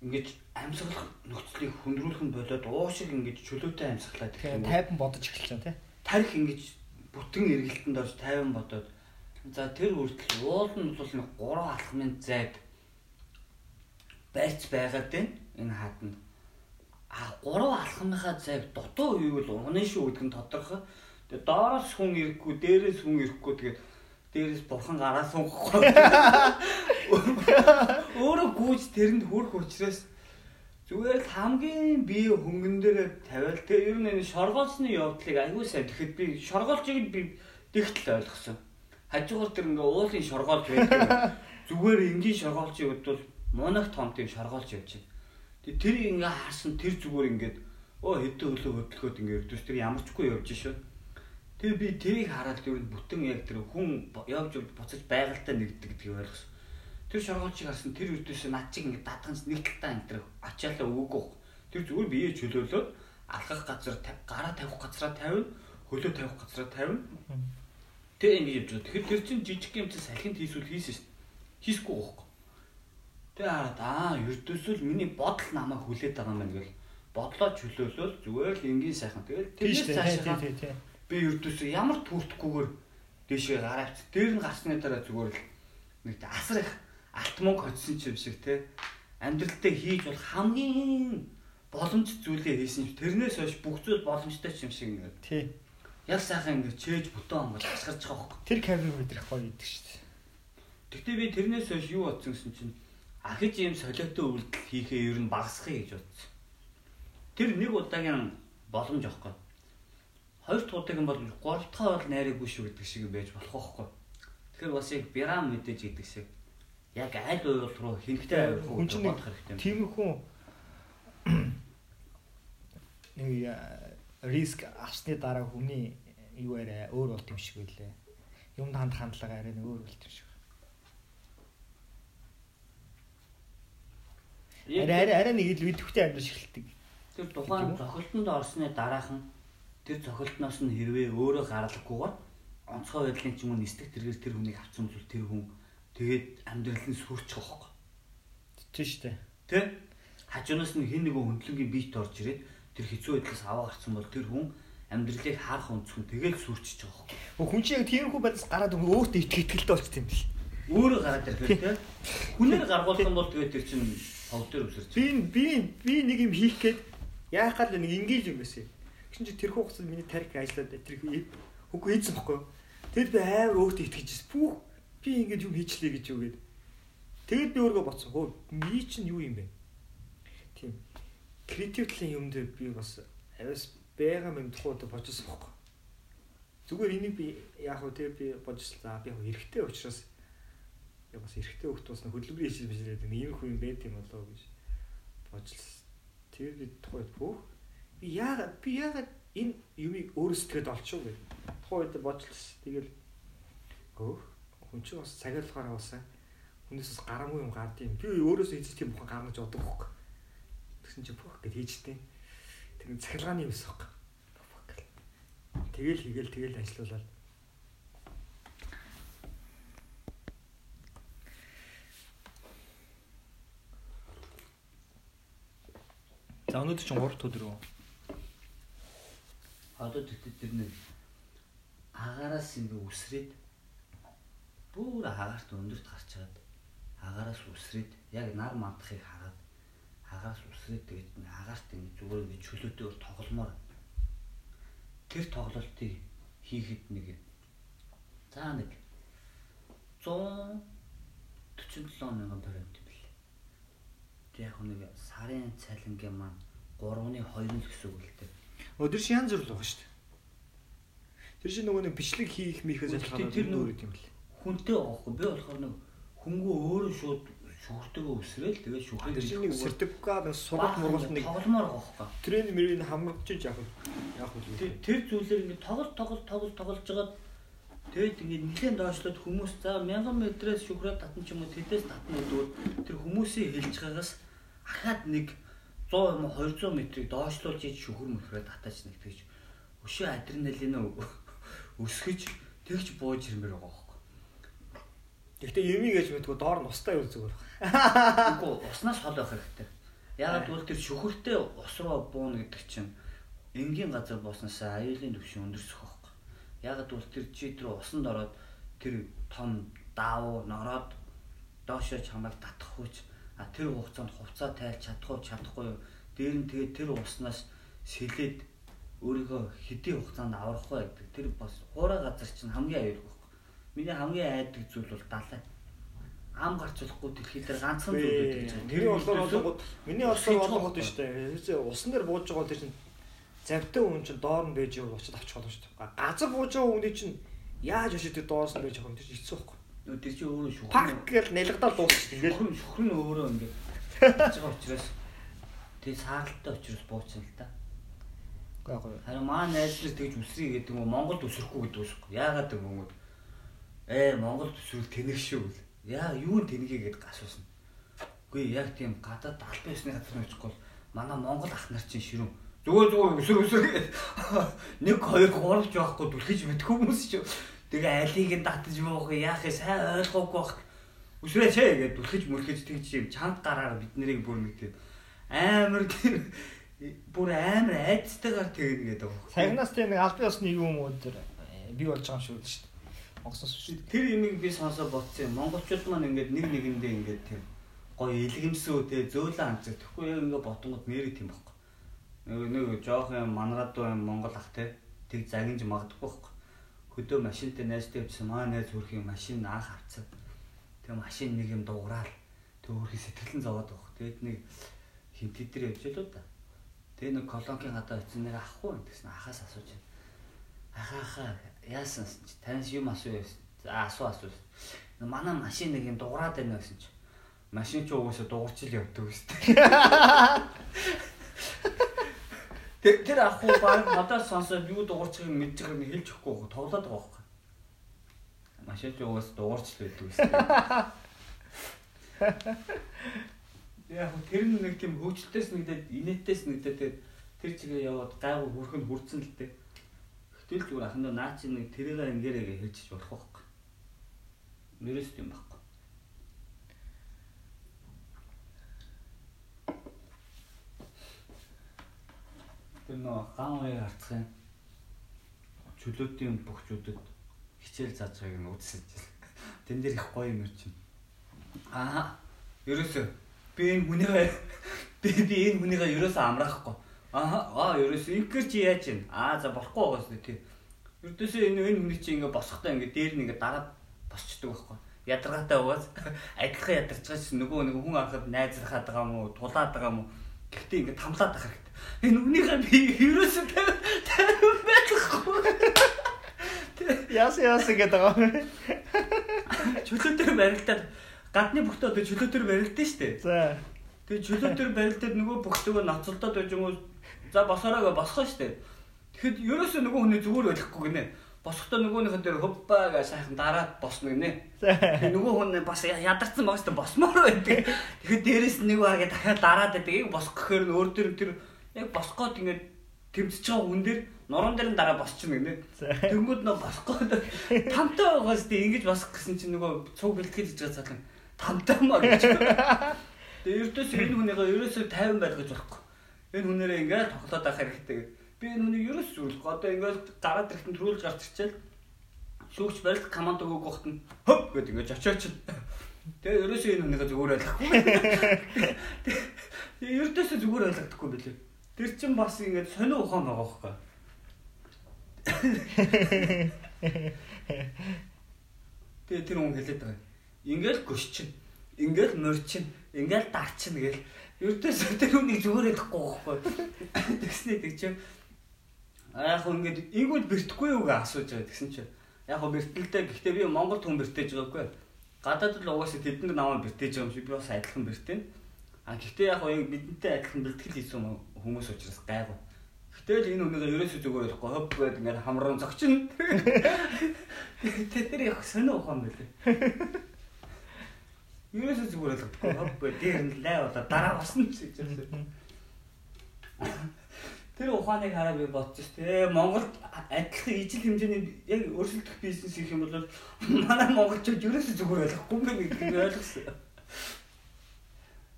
ингээд амьсгалах нөхцөлийг хөндрүүлэх нь болоод уушиг ингээд чөлөөтэй амьсгалаад ирэхлээр тайван бодож эхэлж байгаа тийм. Тарих ингээд бүтэн эргэлтэнд орж тайван бодоод за тэр үртэл уул нь бол нэг 3 алхмын зайд байрч байгаад байна энэ хаатанд а 3 алхмынхаа зайг дутуу үевэл унаа шүү гэдэг нь тодорхой Тэгээ доороос хүн ирэхгүй, дээрээс хүн ирэхгүй тэгээд дээрээс бурхан гараа сунгахгүй. Өөрөө гүйж тэрэнд хүрх учраас зүгээр л хамгийн бие хөнгөн дээр тавиал тэгээ ер нь энэ шоргоолсны явдлыг аягүй сайн тэгэхэд би шоргоолчийг би дэгтэл ойлгосон. Хажуугаар тэр ингээ уулын шоргоолж байдаг. Зүгээр энгийн шоргоолчийг бодвол мунах том тийм шоргоолж явж байна. Тэгээ тэр ингээ харсан тэр зүгээр ингээд оо хэдэн хөлөө хөдөлгөөд ингээ өрдөөс тэр ямарчгүй явж шээ Тэгээ би тэрийг хараад ер нь бүтэн яг тэр хүн явж буцаж байгальтай нэгдэг гэдгийг ойлгосон. Тэр шоргоолчийг харсан тэр үрдээс над чиг ингээд дадганс нэг талтаа энэ тэр ачаалаа өгөөг. Тэр зүгээр бие чөлөөлөөд алхах газар гараа тавих газараа тавина, хөлөө тавих газараа тавина. Тэгээ ингэ явж байгаа. Тэгэхээр тэр чинь жижиг юм чи салхинд хийсүүл хийсэн шүү дээ. Хийсгүй гоохоо. Тэгээ хараад аа ердөөсөө л миний бодол намайг хүлээд байгаа юм байна гэл бодлоо чөлөөлөл зүгээр л энгийн сайхан. Тэгэл тий цаашаа би ердөөсөө ямар түүртгүйгээр дээшээ гараач. Дээр нь гарсны дараа зүгээр л нэг асар их алт мөнгө хоцсон ч юм шиг те амьдралдаа хийж бол хамгийн боломж зүйлээ хийсэн юм. Тэрнээс хойш бүх зүйл боломжтой ч юм шиг ингээд Тий. яг сайхан ингээд чээж бүтэн онгол хасгарч байгаа хөөхгүй. Тэр камер мэдрэх гоё идэг шүү дээ. Тэгтээ би тэрнээс хойш юу бодсон гэсэн чинь ахиж ийм солиотой үйлдэл хийхээ ер нь багасхыг гэж бодсон. Тэр нэг удаагийн боломж аахгүй. Хоёр дахь удаагийн бол гурав дахь бол найраагүй шүү гэдэг шиг байж болох байхгүй. Тэгэхээр бас яг бирам мэдээж гэдэг шиг яг аль уйл руу хинхтэй авирах Хүн чинь хэрэгтэй. тийм хүн нэг э, риск авсны дараа хүний юу арай өөр болт юм шиг байлээ. Юмд ханд хандлага арай өөр болт юм шиг. Арай арай нэг л өдөвхтэй амьдрал шигэлдэг. Тэр тухайн зохилтонд орсны дараахан тэр зохилтноос нь хэрвээ өөрөө гаралгүйгээр онцгой байдлын ч юм уу нэстэг тэргээр тэр хүнийг авцсан зүйл тэр хүн тэгээд амьдрал нь сүрчих واخхой. Тийш штэ. Тэ? Хажуунаас нь хин нэгэн хөндлөнгийн биет орж ирээд тэр хэцүү байдлаас аваа гарцсан бол тэр хүн амьдралыг харах өнцгөн тэгэл сүрчиж байгаа хөөх. Хүн чинь яг тиймэрхүү байдлаас гараад өөртөө их ихтгэлтэй болчих юм биш. Өөрөө гараад ирдэг тийм. Хүнээр гаргуулсан бол тэгээд тэр чинь хов дээр өсөрч. Би би би нэг юм хийх гээд яах гал нэг ингээл юм байсан. Гэсэн чи тэр хугацаанд миний тарих ажиллаад тэр хөнгө хийсэн бохгүй? Тэгэд би амар өөртөө итгэжсэн. Пүүх би ингэж юм хийчлээ гэж юу гээд. Тэгэд би өөрөө боцсон. Хөө ми чинь юу юм бэ? Тийм. Креатив талын юм дээр би бас аваас байгаа тухайд бодсон бохгүй. Зүгээр энийг би яг хөө тэг би бодсон. За би яг хэрэгтэй учраас яг бас эрэгтэй хөлт бас хөдөлгөөн хийж bijлээд нэг юм хүн байт юм болоо гэж бодлоо. Тэр би тухайд бүх би яагаад би яагаад энэ юмыг өөрөө сэтгэхэд олчихоо гэж тухайд бодлоо. Тэгэл гөө хүн чинь бас цагаалгаар басаа хүнээс бас гарамгүй юм гард юм. Би өөрөөсөө хийж тийм бухан гаргаж бодог хөөх. Тэгсэн чинь бүх гэж хийжтэй. Тэр цахилгааны юмс баг. Тэгэл хийгээл тэгэл ажиллаулаад За өнөөдөр чинь 3 өдөр үү? Одоо тэгтээ тэр нэг агаараас ингээ үсрээд бүр агаарт өндөрт гарч чаад агаараас үсрээд яг нар мандахыг хараад агаараас үсрээд тэгээд агаарт ингээ зүгээр ингээ чөлөөтэйгээр тогломоор тэр тоглолтыг хийхэд нэг за нэг 147 мянган баримт Тэг яг нэг сарын цалингийн маань 3-ны 2 л гэсэн үг л дээ. Өдөр шин янз бүр л байгаа шүү дээ. Тэр чинь нөгөө нэг бичлэг хийх Гэхдээ ялхаад тэр тэр нөр юм бэл. хүнтэй байхгүй би болохоор нэг хөнгөө өөрөө шууд шүхртэйгээ өсрөөл тэгээд шүхрээ Тэр чинь нэг сертификат сургалт мургалт нэг тогломоор гоохоо. трен мэрийг хамгаалж яах вэ? Яах вэ? Тэр тэр зүйлээр ингээд тоглол тоглол тоглол тоглож жагаад тэгээд ингээд нэгэн доошлоод хүмүүс за 1000 метрээс шүхрээ татна ч юм уу тэдээс татна гэдгээр тэр хүмүүсийн хэлж байгаагаас ахаад нэг 100 юм уу 200 метрийг доошлуулж иж шүхэр мөхрөө татаач нэг тэгж өшөө адреналин өсгөж тэгж бууж ирмээр байгаа байхгүй. Гэхдээ юмий гэж мэдгүй доор нь устаа юу зүгээр. Үгүй уснаас хол байх хэрэгтэй. Ягаад гэвэл тэр шүхэртэй ус руу бууна гэдэг чинь энгийн газар бууснасаа аюулын түвшин өндөрсөх байхгүй. Ягаад гэвэл тэр чи тэр усанд ороод тэр том даав нороод доошоо чамайг татах хүч а тэр хугацаанд хувцас тайлж чадах уу чадахгүй юу дээр нь тэгээд тэр уснаас сэлээд өөрийгөө хэдийн хугацаанд аврах вэ гэдэг тэр бас хуурай газар чинь хамгийн аюул байхгүй. Миний хамгийн айдаг зүйл бол далай ам гарч болохгүй дэлхий дээр ганцхан зүйл байдаг гэж байна. Болохоор зүйлсөө болгоод миний болохоор болгоод штэ. Тэр усан дээр бууж байгаа тэр чинь завтай хүн чинь доор нь байж яваад очиж авчих болно штэ. Газар бууж байгаа хүний чинь яаж очиж тэр доороос нь байж байгаа юм тэр хэцүү байхгүй. Тэр чинь өөрөө шүхрэн. Пак гэж нэлгдал дуусчих ингээл. Шүхрэн өөрөө ингээд хийж байгаа учраас тэг сааралтай учраас бууцсан л та. Гайгүй. Харин маа найз нар тэгж үсрий гэдэг нь Монголд өсөхгүй гэдэг үсэхгүй. Яагаад гэвэл ээ Монголд өсвөл тэнэг шүү гэл. Яа юу нь тэнэгээ гэдээ асуусан. Үгүй яг тийм гадаад албан ёсны газар очихгүй бол манай Монгол ах нар чинь ширүүн. Зүгээр зүгээр өсөр өсөр нэг хоёр гуравч байхгүй түлхэж мэдэх хүмүүс ч. Тэгээ алийг нь татаж буух яах вэ сайн ойлгоогүй байх. Үсрээч ээ гэдээ түлхэж мөрхөж тэгж юм чанга гараар бид нарыг бүр тийм амар тийм бүр амар айцтайгаар тэгнэ гэдэг. Сагнаас тийм нэг албан ёсны юм уу тэр би болж байгаа юм шүү дээ. Монгосоос шүү. Тэр имийг би сонсоо бодсон юм. Монголчууд маань ингээд нэг нэгэндээ ингээд тийм гоё илгэмсүү те зөөлөн анцэг. Тэгэхгүй яг ингээд ботонгод нэрээ тийм байхгүй. Нэг нэг жоох юм мангарадуу юм Монгол ах те тэг загинж магадгүй байхгүй. Хөдөө машинтай найзтай явчихсан маа найз хөрхийн машин анх харцаа. Тэгээ машин нэг юм дуурал. Тэг хөрхи сэтгэлэн зовоод байгаа. Тэгэд нэг хинт дээр явж л да. Тэгээ нэг колонкийн гадаа очив нэр ахгүй гэсэн ахаас асууж байна. Ахаа ахаа яасан чи таньс юм асуу за асуу асуу. Манай машин нэг юм дуурайд байна гэсэн чи. Машин ч угаасаа дуурч ил явдаг үстэй. Тэр тэр ахгүй баг надад сонсоод юу дуурчгийг байгаа юм хэлж өгөхгүй тоглоод байгаа байхгүй. Машин ч угаасаа дуурч л байдаг үстэй. Яг тэр нэг тийм хөвчлөлтөөс нэгдээд инээдээс нэгдээд тэр чигээ яваад гайгүй хөрхөнд хүрцэн л дээ. Гэтэл зүгээр ахандаа наач нэг тэрийг ингээрээ хэлчих болох байхгүй. Нэрээс юм байхгүй. Тэр нөө ган уяг харцах юм. Чөлөөтийн бөхчүүдэд хичээл зааж байгааг нь үзсэн чинь. Тэн дээр их гоё юм ирж байна. Аа. Ерөөсөө би энэ хүнийгээ би би энэ хүнийгээ ерөөсөө амраахгүй. Аа аа ерөөсөө инкер чи яаж юм? Аа за болохгүй байгаас тий. Ердөөсөө энэ энэ хүний чи ингээ босохдоо ингээ дээр нь ингээ дараа босчдөг байхгүй. Ядаргаатай угаас адилхан ядарч байгаа чинь нөгөө нэг хүн анхад найзрахаад байгаа уу, тулаад байгаа уу? Гэхдээ ингээ тамлаад байгаа хэрэгтэй. Энэ үнийхээ би ерөөсөө тавин байхгүй. Яс яс гэдэг байгаа. Чөлөө дээр барилдаад гадны бүхтөө одоо чөлөө дээр барилдсан шүү дээ. За. Тэгээ чөлөө дээр барилдаад нөгөө бүхтөөгөө ноцолдоод байж юм уу? За босороо босгоо шүү дээ. Тэгэхэд ерөөсөө нөгөө хүний зүгээр байхгүй гинэ. Босохдоо нөгөөнийхэн дээр хөвбаа гэж сайхан дараад босно гинэ. Тэгээ нөгөө хүн бас ядарсан байгаа шүү дээ босмоор байдаг. Тэгэхээр дээрэс нэг багаа дахиад дараад байдаг. Яг босох гэхээр өөр төр тэр яг босгоод ингээд тэмцэж байгаа хүн дээр нуруунд дээр нь дараа босчихно гинэ. Тэнгүүд нөө босгоод тамтай байгаас тий ингэж босох гэсэн чинь нөгөө цуг бэлтгэж хийж байгаа цалин тамтай маа гэж. Тэгээ ердөөс энэ хүнийгээ ерөөсөө 50 байлгаж болохгүй. Энэ хүнээрээ ингээд тоглоод авах хэрэгтэй. Би энэ хүнийг ерөөс зүйлэхгүй. Одоо ингээд гараад ирэхэд төрүүлж гарч ирчихэл шүүгч барилт команд өгөөг ухт нь хөп гэдэг ингээд очиоч. Тэгээ ерөөсөө энэ хүнийгээ зүгээр ойлгохгүй. Тэгээ ердөөсөө зүгээр ойлгохгүй билээ. Тэр чин бас ингээд сонио ухаан байгаа байхгүй. Тэгээ тэр хүн хэлээд байгаа. Ингээл гүшчин, ингээл морчин, ингээл дарчин гэл ердөөс тэр хүнийг зүгээр ярихгүй байхгүй. Тэгснэ тэг чи яг хөө ингээд ийгүүд бэртэхгүй юу гэж асууж байгаа тэгсэн чи яг хөө бэртэлтэй гэхдээ би Монгол хүн бэртэж байгаагүй. Гадаад л угаасаа тэдэнд намайг бэртэж байгаа юм шиг би бас адилхан бэртэн. А гэхдээ яг хөө бидэнтэй адилхан бэлтгэл хийсэн хүмүүс учраас гайгүй. Гэтэл энэ үнэгээ ерөөсөө зүгээр ярихгүй хөв гэдэг ингээд хамран зогчин. Тэр яг сонио ухаан байлээ. Ерөөсөө зүгээр ойлгохгүй хөв дээр нь лай болоо дараа босно ч гэж байна. Тэр ухааныг хараа би бодчих тээ. Монголд адилхан ижил хэмжээний яг өрсөлдөх бизнес хийх юм бол манай монголчууд ерөөсөө зүгээр ойлгохгүй юм гэдгийг ойлгосон.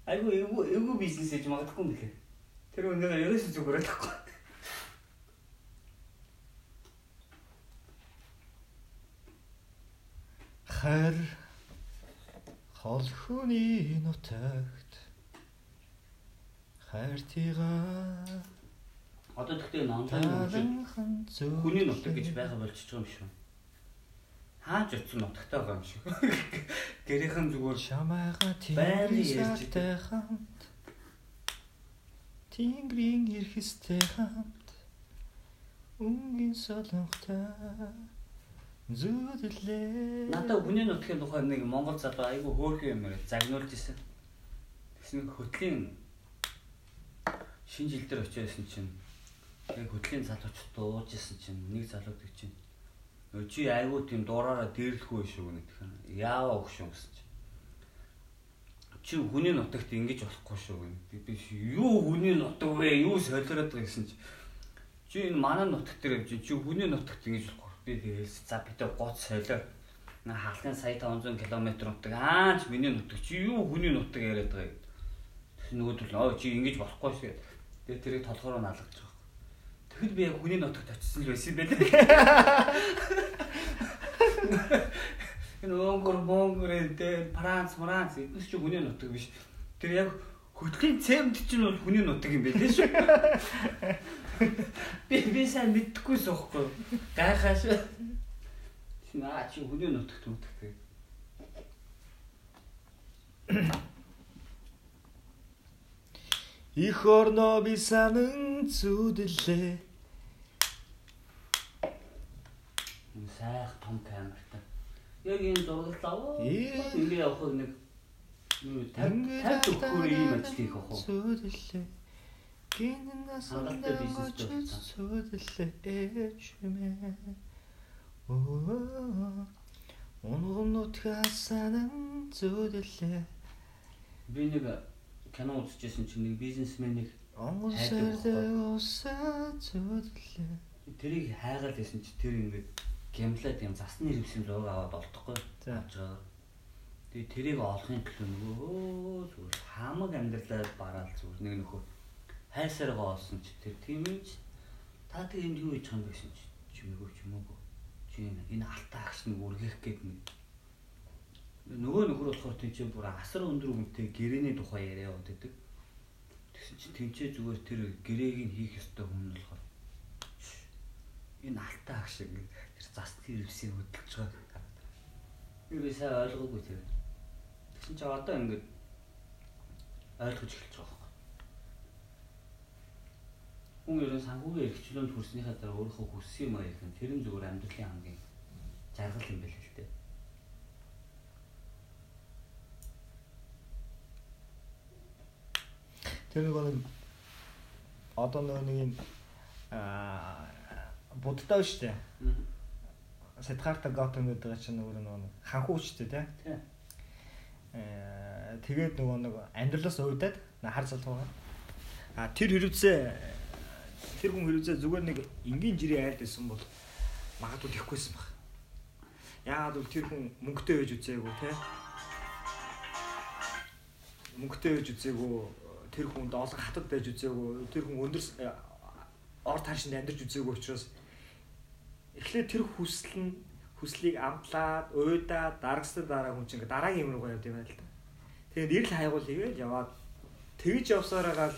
Айгу эвгүй эвгүй бизнес хийж магадгүй юм гэхээр. Тэр үнэгээ ерөөсөө зүгээр ойлгохгүй. Хар хол хүний нутагт хайртыгаа Одоо тэгтээ нонлайн хүний нутаг гэж байгаа болчихж байгаа юм шүү. Хаач утсан нутагтай байгаа юм шиг. Гэрийнхэн зүгээр шамаага Байрны ярьж тиймэрхтэй хамт Тингрийн эрхэстэй хамт Үнгийн солонготой зүудлээ надад хүний нутгийн тухай нэг Монгол залуу айгүй хөөрхөн юм яриад загнуулж исэн. Тэгсэн хөтлийн шинэ жил дээр очижсэн чинь яг хөтлийн залуучууд дууж исэн чинь нэг залуу тэг чинь чи айгүй тийм дуураараа дээрлэхгүй шүү гэдэг юм. Яава өгшөө гэсэн чинь. Чи хүний нутагт ингэж болохгүй шүү гэдэг. Би юу хүний нутаг вэ? Юу солиороод байгаа гэсэн чинь. Чи энэ манай нутаг дээр явж чи хүний нутагт ингэж болохгүй. Би тэгээс за бид гоц солио. На халахын сая 500 км нутаг аач миний нутаг чи юу хүний нутаг яриад байгаа юм. Нөгөөдөл оо чи ингэж болохгүй шүү. Тэгээ тэрийг толгороо налгаж байгаа. Тэгэхэд би яг хүний нутагт очисон л байсан байна. Энэ өнгөр монгор энэ Франц, Франц эднес чи хүний нутаг биш. Тэр яг хөтлийн цемд чинь бол хүний нутаг юм байлээ шүү. Би би сайн мэддэггүй суухгүй. Гайхаа шүү. Наа чи хүний нутагт нутагт. Их орно би санан зүдлээ. Сайх том камертай. Яг энэ. Ээ. Ингээ явах нэг юу 50 50 өгөхөөр ийм ажил хийх ах уу. Зүдлээ. Гинэн насандаа төрсөн. зүдлээ чимээ. Оо. Онгон нутгаас санан зүдлээ. Би нэг кино үзчихсэн чинь нэг бизнесменийг Онгон сэрдээ усаа зүдлээ. тэрийг хайгаад байсан чи тэр ингээд гямлаад юм засны хэрэгсэн зураг аваад олдохгүй. За. авч байгаа. Тэгээ тэрийг олохын төлөө нөгөө зүгээр хамаг амьдралаа бараал зүгээр нэг нөхөө хайсаргаа олсон чи тэр тийм юм чи та тэг энд юу хийж байгаа юм гэсэн чи чимээгөө чимээгөө чи энэ алтаа агш нэг үргэх гээд нэг нөгөө нөхөр болохоор тийч бүр асар өндөр үнэтэй гэрэний тухай яриа яваад байдаг. Тэгсэн чи тэнцээ зүгээр тэр гэрээг нь хийх ёстой хүн болохоор энэ алтаа агш ингэ тэр засны хэрэгсийг хөдөлж байгаа. Би сайн ойлгоогүй тэр. Тэгсэн чи одоо ингэ ойлгож эхэлж байгаа байхгүй. Хүн ерөн санхүүгийн эрхчлөөнд хүрснийхаа дараа өөрийнхөө хүссэн юм аа их нь тэр нь зүгээр амьдралын хамгийн жаргал юм байл л дээ. Тэр нэг одоо нэг юм аа будтай шүү дээ. Сэтгаарта Готем гэдэг чинь нөгөө нэг ханхуу шүү дээ тий. Э тэгээд нөгөө нэг амьдралаас уйдаад хар залгуугаа. А тэр хэрэгцээ тэр хүн хэрэгцээ зүгээр нэг энгийн жирийн айлд байсан бол магадгүй тэхгүйсэн баг. Яагаад гэвэл тэр хүн мөнгөтэй байж үзээгүй те. Мөнгөтэй байж үзээгүй тэр хүн доолон хатад байж үзээгүй тэр хүн өндөр э, ор таашинд амьдарч үзээгүй учраас эхлээд тэр хүсэл нь хүслийг амтлаад, уйдаад, дарагсдаг дараа хүн чинь дараагийн юм руугаа явд юм байна л да. Тэгээд ирэл хайгуул хийгээл яваад тэгж явсараагаал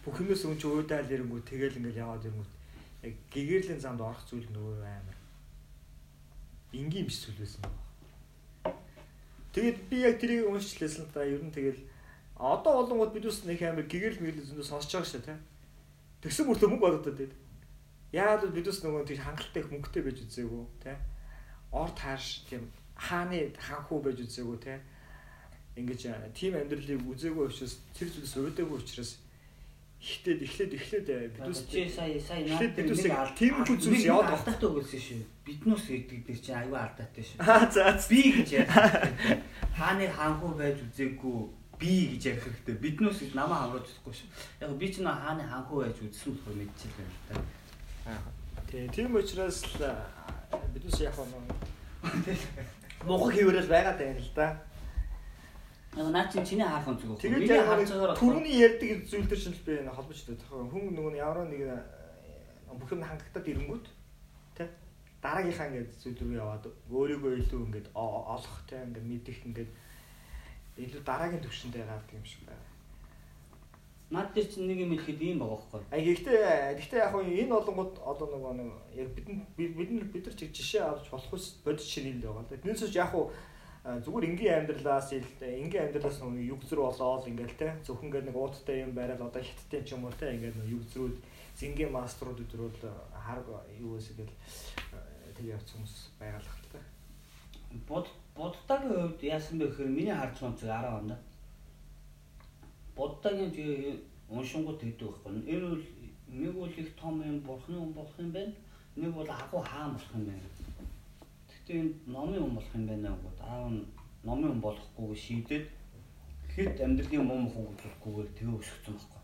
бүх юмээс өн чи уйдаал ирэнгүү тэгэл ингээл яваад ирэнгүү яг гэгэрлийн замд орох зүйл нөгөө амар энгийн биш зүйл байсан байна. Тэгээд би яг тэрийг уншчихлээсэн л да. Ер нь тэгэл одоо болонгууд бид ус нэг амар гэгэрл мэгэл зөндөө сонсож байгаа шүү дээ. Тэгсэн мөртөө мөнгө бодоод байд. Яагаад бол бид ус нөгөө тийм хангалттай их мөнгөтэй байж үзээгүй тий. Ор тааш тийм хааны ханхуу байж үзээгүй тий. Ингэж э, тийм амьдралыг үзээгүй учраас тэр зүйлс уйдаагүй учраас ихтэй эхлээд эхлээд э, бид ус чи сая сая наад бид үсэг нэг тиймэрхүү алд- зүйлс яваад байгаа. алдаатай өгүүлсэн шүү. Биднус гэдэг дээр чи аюу алдаатай шүү. Аа за. Би гэж яа. Хааны ханхуу байж үзээгүй би гэж ярих хэрэгтэй. Биднус гэж намаа хамруулж чадахгүй шүү. Яг би ч нөө хааны ханхуу байж үзсэн болохоор мэдчихлээ л да. Тий, тийм учраас л бид ус яг нэг мохог хийвэрэл байгаад байна л да. Яг наа чи чиний зүг. Тэгээд Миний нэг байгаагаар түрүүний ярьдаг зүйл төр чинь л би холбож өгдөг. Хүн нөгөө нэг ямар нэг бүх юм хангалтад ирэнгүүт тий дараагийнхаа ингээд зүйл рүү яваад өөрийгөө илүү ингээд олох тий ингээд мэдих ингээд илүү дараагийн төвшөндөө гардаг юм шиг байна. Наад дээр чинь нэг юм хэлэхэд ийм байгаа байхгүй. А гэхдээ гэхдээ яг нь энэ олонгод одоо нөгөө нэг яг бидний бид бид бид нар чиг жишээ авч болох ус бодит шинэл байгаа л да. Тэрнээс ч яг уу зүгээр энгийн амьдралаас ил энгийн амьдралаас нөгөө юг зрүү болоод ингээл те зөвхөн ингээд нэг ууттай юм байрал одоо хитттэй ч юм уу те ингээд юг зрүүд зингийн маструуд өдрөөл харг юу эсэ гэл тэг явц хүмүүс байгаа л та. Бод бодтагийн хувьд яасан бэ гэхээр миний харж байгаа зүг 10 оноо. Бодтагийн тэгээ уншингууд гэдэг байхгүй. Энэ бол нэг бол их том юм бурхны юм болох юм байна. Нэг бол агуу хаан болох юм байна. Гэхдээ энэ номын юм болох юм байна гоо. Аав нь номын юм болохгүйг шийдээд хэд амьдралын юм мох болохгүйгээр тэгээ өсгсөн байхгүй.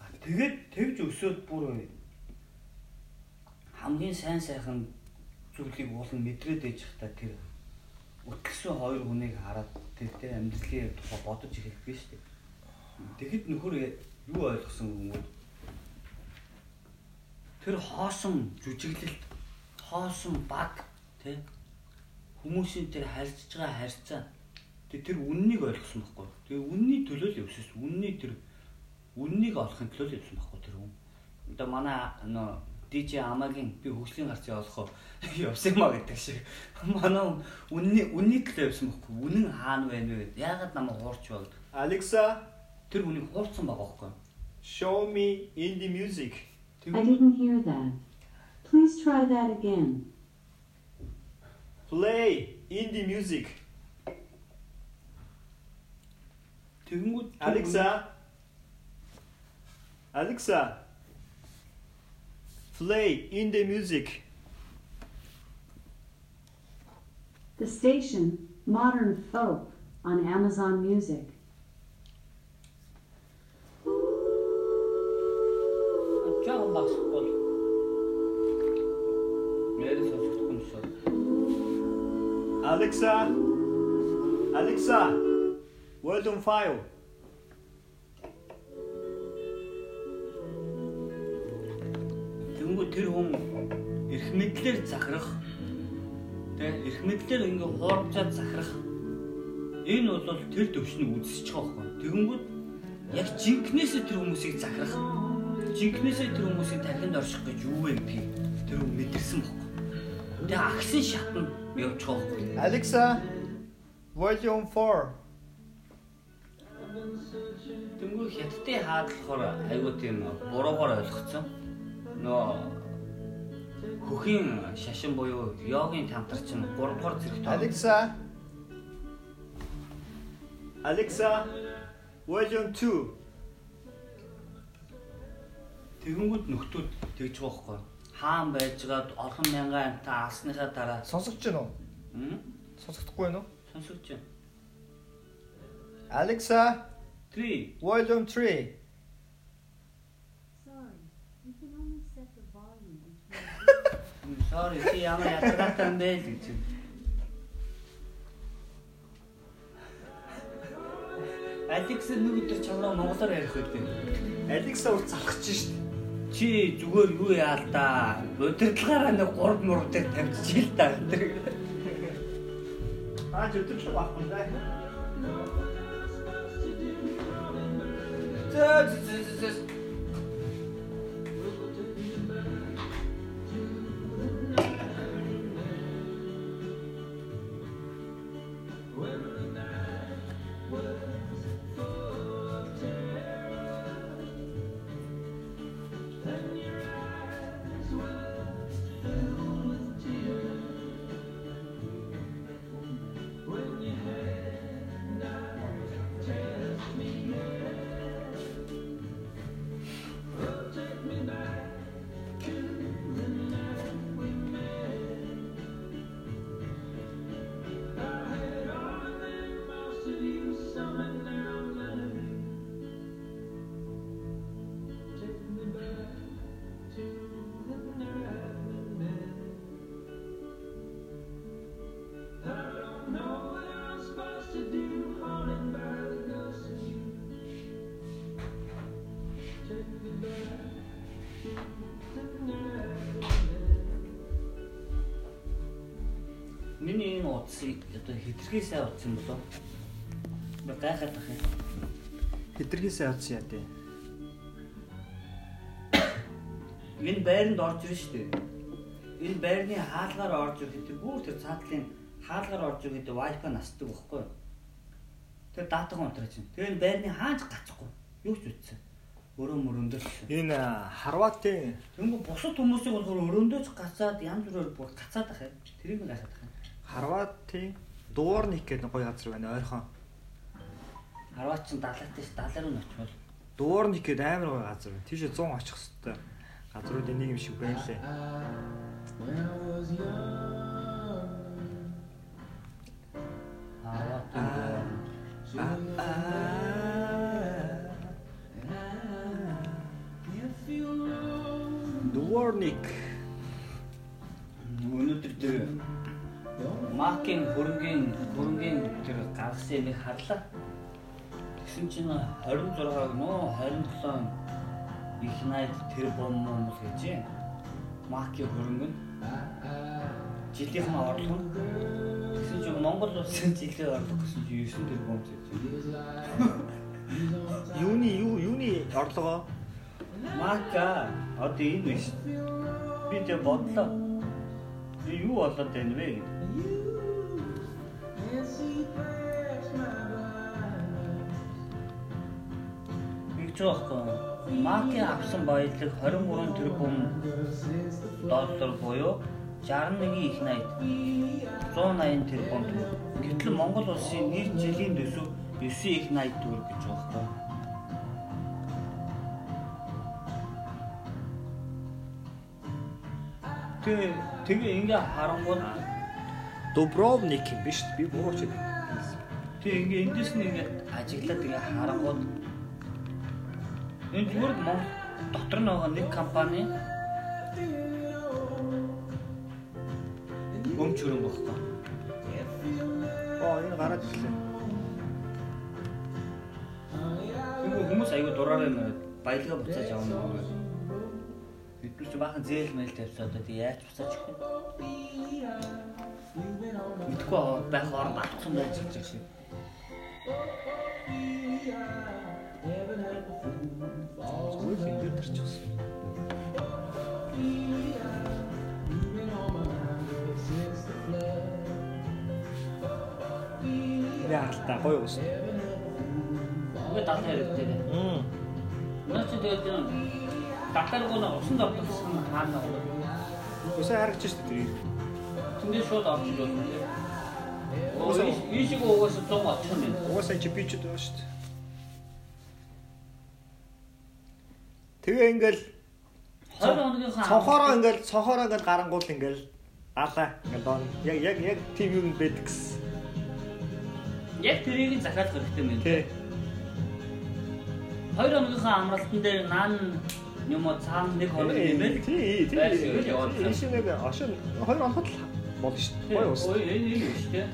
А тэгээд тэгж өсөөд бүр хамгийн сайн сайхан зүйлийг уулын мэдрээд ээж хата тэр үтгсэн хоёр хүнийг хараад тэр тэ амьдралын тухай бодож эхэлдэг шүү дээ. Тэгэхэд нөхөр юу ойлгосон хүмүүс тэр хоосон жүжиглэлт хоосон баг тэ хүмүүсийн тэр харьцаж байгаа харьцаа тэр тэр үннийг ойлгосон байхгүй. Тэгээ үнний төлөө л явсан. Үнний тэр үннийг олохын төлөө л явсан байхгүй тэр хүн. Одоо манай нөө DJ Амагийн би хөгжлийн гарц явуулах явсан маа гэдэг шиг. Манай үнний үнний төлөө явсан байхгүй. Үнэн хаана байна вэ? Яагаад намайг хуурч баг? Alexa, Тэр хүнийг хуурцсан байгаа байхгүй. show me indie music. I didn't hear that. Please try that again. Play indie music. Тэгэнгүүт тэр Alexa. Alexa. Play indie music. The station, Modern Folk, on Amazon Music. Alexa. Alexa. Volume file. Тэгэнгүүт тэр хүн эрх мэдлэр захирах тэ эрх мэдлэр ингээ хуурчаад захирах энэ бол тэр төвшнийг байгаа байхгүй. Тэгэнгүүт яг жинкнээсээ тэр хүмүүсийг захирах жинкнээсээ тэр хүмүүсийг тархинд орших гэж юу вэ гэдгийг тэр хүн мэдэрсэн байхгүй. Тэгээ агсын шатнд байгаа байхгүй. Alexa. Volume 4. Тэнгүү хятадын хаад болохоор айгуу тийм буруугаар ойлгоцсон. Нөө хөхийн шашин буюу йогийн тамтар чинь 3 дугаар зэрэгт Alexa. Alexa. Volume 2. тэгэнгүүт нөхдүүд тэгж байгаа байхгүй. Хаан байжгаад олон мянган амтаа алсныхаа дараа Сонсогч байна уу? м Сонсогдохгүй байна уу? сонсогч байна. Alexa. 3 Volume 3. Sorry, you can only set the volume between. sorry чи ямар ядаргаатай юм бэ гэж. Алекс нэг өдөр чамраа монголоор ярих гэдэг. Alexa ус залхаж шít. Чи зүгээр юу яа л да. Удирдлагаараа нэг 3 мөр дээр тавьчих л да. Аа зөвдөж байхгүй даа. Зөө зөө зөө зөө. Утсыг одоо хитрхий сайн утсан болоо. Би гайхаад тах юм. Хитрхийсээ авсан яа дээ. Энэ байранд орж шүү дээ. Энэ байрны хаалгаар орж ирэхэд тэр бүр тэр цаатлын хаалгаар орж ирэхэд wifi насдаг байхгүй юу? Тэр датаг унтраач юм. Тэгээ энэ байрны хаач гацхгүй. Юу ч үтсэн. Өрөө мөрөндөө. Энэ Харватын Тэнгүү бусад хүмүүсийг болохоор өрөөндөөч гацаад янз бүрээр бүр гацаад ах юм. Тэрийг нь гацаад ах юм. Харватын Дуурник гэдэг гоё газар байна ойрхон. Харваа чин далайтай ш далай руу очивол. Дуурник гэдэг амар гоё газар байна. Тийш 100 очих хэвээр газруудын нэг юм шиг байлээ. Харваа Дуурник өнөөдөр тэр Мак Макийн хөрөнгөний хөрөнгөний тэр гаргасан юмыг харлаа. Тэгсэн чинь 26-г нөө 27 их найд тэр бом юм гэж юм. Макийн хөрөнгө нь жилийнх нь орлого нь тэгсэн чинь Монгол улсын жилийн орлого гэсэн чинь 9 тэр бом гэж юм. Юуны юу юуны орлогоо Мака одоо энэ биш. Би тэг бодлоо. Юу болоод байна вэ? Ингэж байхгүй. Маки авсан баялаг 23 тэрбум доллар буюу 61 их найт 180 тэрбум төгрөг. Гэтэл Монгол улсын нийт жилийн төсөв 9 их найт төгрөг гэж байхгүй. Тэгээ тэгээ ингээ харангуй Дубровник юм биш би буруу ч гэдэг. Тэгээ ингээ эндээс нь ингээ ажиглаад ингээ харангууд энэ зүгээр Монгол дотор нь байгаа нэг компани өмч хөрөнгө багтаа. Оо энэ гараад ирлээ. Тэгвэл хүмүүс аягүй дураараа нэ баялгаа буцааж авах юм. Бид ч баахан зээл мэйл тавьсаад одоо яаж буцааж өгөх юм? Мэдхгүй байх оронд алдсан байж байгаа шиг. Зүгээр компьютер ч гэсэн. Яа та гоё ус. Ингээ даалгавар хэрэгтэй. Мм. Наач тэгээд татаргуна усан давталсан хаана вэ? Усаа харагч шүү дээ. Тэндээ шууд юм лээ. Оо Уусаа. ийшиг угаасаа 100 очих юм байна. Угаасаа чи би ч байгаа шүү дээ. Тэгээ ингээл 2 хоногийнхаа цонхороо ингээл цонхороо ингээл гарангуул ингээл алаа ингээл доо яг яг яг тийм юм байдаг гэсэн. яг тэрийг захиалах хэрэгтэй юм байна. Тэ. 2 хоногийнхаа амралтан дээр наан юм уу цаана нэг хоног нэмэл Тий, тий. Шиг нэг ошин хоёр оноход л болно шүү дээ. Гоё ус. Ой энэ юм шүү дээ.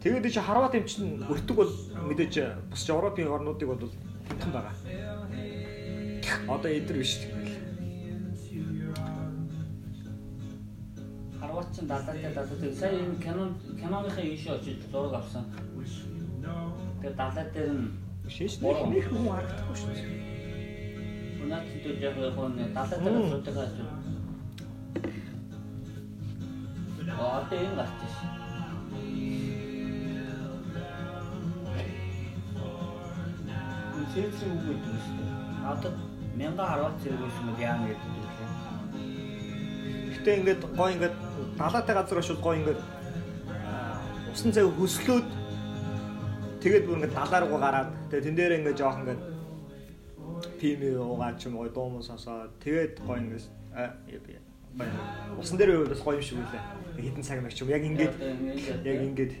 Тэгээд чи харват юм чинь өртөг бол мэдээж бус Европын орнуудыг бол тэнхэн байгаа. Одоо эдэр биш тэгэл. Харват ч далаатай далаатай. Сая энэ кинон киноныхаа ийш очиж зураг авсан. Тэгээд далаа дээр нь Шиш нэг хүн харагдахгүй шүү дээ. Унаач дээр яг яг хоо далаа дээр Аа тийм гарч ш. Сэтсэн үг гэдэг юм шүү дээ. Одоо 1010 зэрэг байсан юм яа гэдэг юм. Гэтэ ингээд гой ингээд далаатай газар очил гой ингээд усан цай хөслөөд тэгээд бүр ингээд далаа руу гараад тэгээд тэн дээр ингээд жоох ингээд пим уугаад ч юм уу дуу муу сонсоод тэгээд гой ингээд усан дээр байвал бас гоё юм шиг үлээ. Хитэн цаг мэг ч юм яг ингээд яг ингээд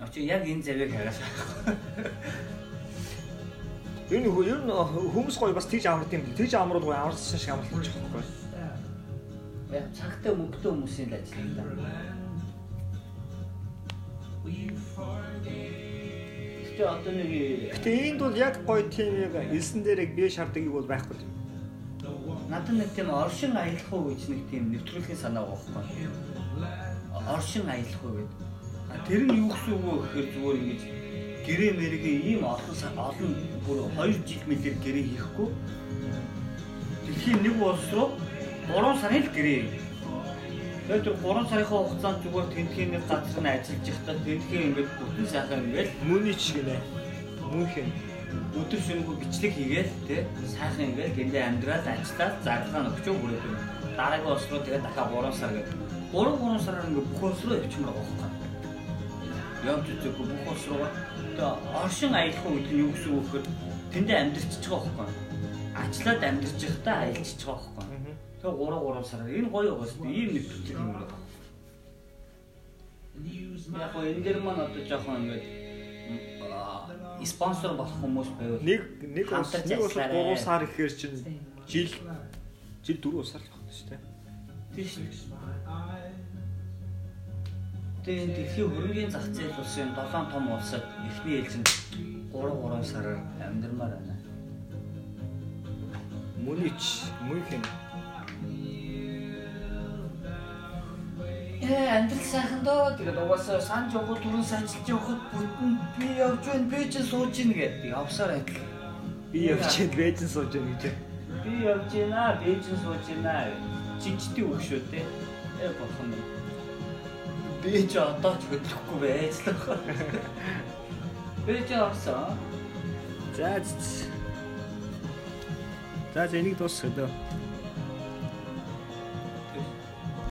Очи яг энэ зэрэг хараад. ер нь ер нь хүмүүс гоё бас тийж амард юм. Тийж амрууд гоё амарсан шиг амарлаж байгаа байхгүй. Яг цагтай мөнгөтэй хүмүүсийн л ажил юм да. Гэтэ одоо нэг Гэтэ энд бол яг гоё тийм яг элсэн дээр яг бие шаарддаг бол байхгүй. Надад нэг тийм оршин аялах уу гэж нэг тийм нэвтрүүлгийн санаа байхгүй. Оршин аялах уу гэдэг. А тэр нь юу гэсэн үг вэ гэхээр зүгээр ингэж гэрээ мэргээ ийм олон олон бүр 2 жил мэлээр гэрээ хийхгүй. Дэлхийн нэг улс руу 3 сарын л гэрээ. Тэгээд тэр 3 сарынхаа хугацаанд зүгээр тентхийн нэг газар нь ажиллаж байхдаа тентхийн ингээд бүтэн сайхан ингээд Мөний ч гинэ. Өдөр шөнөгүй бичлэг хийгээл тий сайхан ингээл гэрээ амьдраад ажиллаад зардлаа өгчөө хүрээд байна. Дараагийн улс руу тэгээд дахиад 3 сар гэдэг. 3 3 сараар ингээ бүх улс руу явчихмаар байгаа байхгүй. Явж үзээгүй бүх улс руу тэгээ оршин аялах уу гэдэг нь юу гэсэн үг гэхээр тэндээ амьдарчиж байгаа байхгүй. Ажиллаад амьдарч байхдаа аялчихж байгаа байхгүй. Тэгээ 3 3 сараар энэ гоё дээ. Ийм нэг төсөл юм байна. Яг энэ дэр маань одоо жоохон ингээд спонсор болох хүмүүс байвал Нэг нэг ус Хамтарч нэг ус ажиллаарай. 3 сар ихээр чинь жил жил 4 сар л байна шүү дээ. Биш. Тэгээ энэ дэлхийн хөрөнгөний зах зээл улсын 7 том улсад эхний ээлжинд 3 3 сараар амьдмаар байна. Мөнич, Мюнхен. Ээ амьдрал сайхан доо. Тэгээд угаасаа санаж явах түрэн ажиллаж явахад бүтэн би явж байна, би ч сууж ийн гэдэг. Явсаар адил. Би явчихад бэжэн сууж яана гэж. Би явж байна, би ч сууж байна. Жижигтэй үг шүү дээ. Ээ бохон. Би ч одоо ч хөдлөхгүй байж л байна. Би ч авсан. За. За, энийг дуусгая дөө.